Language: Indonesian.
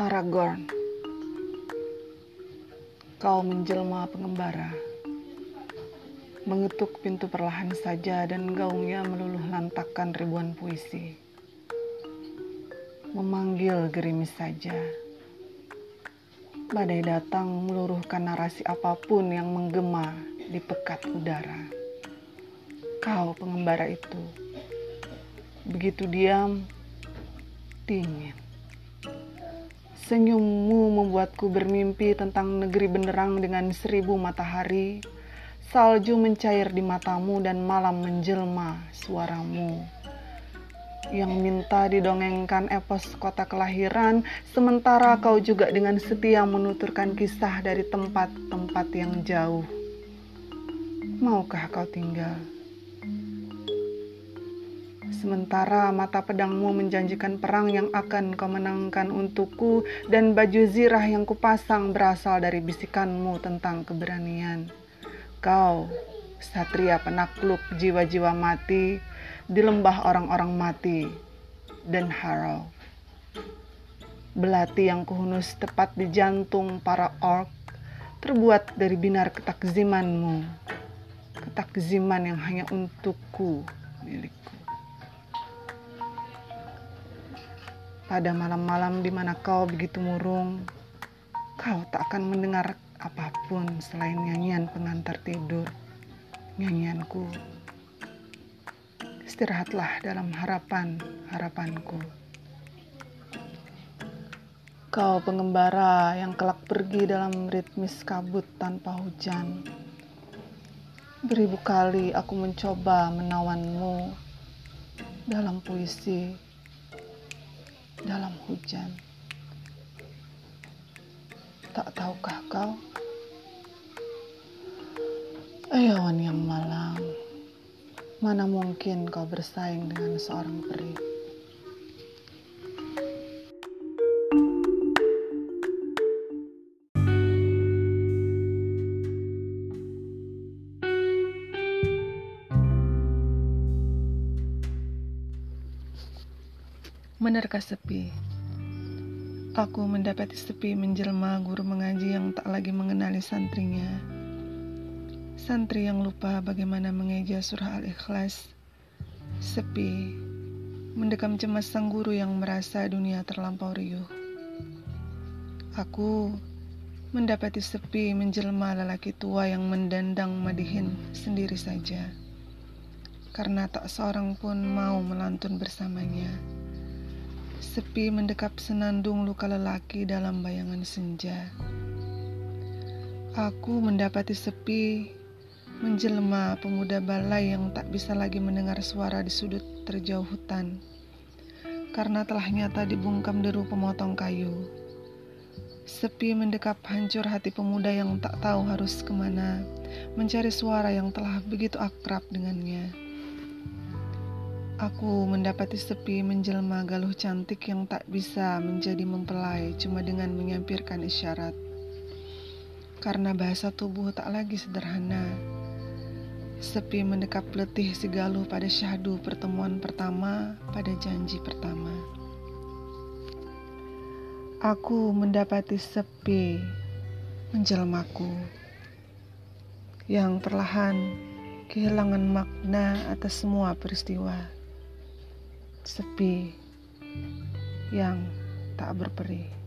Aragorn, kau menjelma pengembara, mengetuk pintu perlahan saja dan gaungnya meluluh lantakkan ribuan puisi, memanggil gerimis saja. Badai datang meluruhkan narasi apa pun yang menggema di pekat udara. Kau pengembara itu, begitu diam, dingin. Senyummu membuatku bermimpi tentang negeri benderang dengan seribu matahari. Salju mencair di matamu dan malam menjelma suaramu. Yang minta didongengkan epos kota kelahiran, sementara kau juga dengan setia menuturkan kisah dari tempat-tempat yang jauh. Maukah kau tinggal? Sementara mata pedangmu menjanjikan perang yang akan kau menangkan untukku dan baju zirah yang kupasang berasal dari bisikanmu tentang keberanian. Kau, satria penakluk jiwa-jiwa mati di lembah orang-orang mati dan harau. Belati yang kuhunus tepat di jantung para ork terbuat dari binar ketakzimanmu. Ketakziman yang hanya untukku milikku. Pada malam-malam di mana kau begitu murung, kau tak akan mendengar apa pun selain nyanyian pengantar tidur, nyanyianku. Istirahatlah dalam harapan-harapanku. Kau pengembara yang kelak pergi dalam ritmis kabut tanpa hujan. Beribu kali aku mencoba menawanmu dalam puisi dalam hujan. Tak tahukah kau? Ayawan yang malang, mana mungkin kau bersaing dengan seorang peri? Menerka sepi. Aku mendapati sepi menjelma guru mengaji yang tak lagi mengenali santrinya. Santri yang lupa bagaimana mengeja surah Al-Ikhlas. Sepi. Mendekam cemas sang guru yang merasa dunia terlampau riuh. Aku mendapati sepi menjelma lelaki tua yang mendandang madihin sendiri saja. Karena tak seorang pun mau melantun bersamanya. Sepi mendekap senandung luka lelaki dalam bayangan senja. Aku mendapati sepi menjelma pemuda balai yang tak bisa lagi mendengar suara di sudut terjauh hutan. Karena telah nyata dibungkam deru pemotong kayu. Sepi mendekap hancur hati pemuda yang tak tahu harus ke mana, mencari suara yang telah begitu akrab dengannya. Aku mendapati sepi menjelma galuh cantik yang tak bisa menjadi mempelai cuma dengan menyampirkan isyarat. Karena bahasa tubuh tak lagi sederhana. Sepi mendekap letih si galuh pada syahdu pertemuan pertama pada janji pertama. Aku mendapati sepi menjelmaku yang perlahan kehilangan makna atas semua peristiwa sepi yang tak berperi.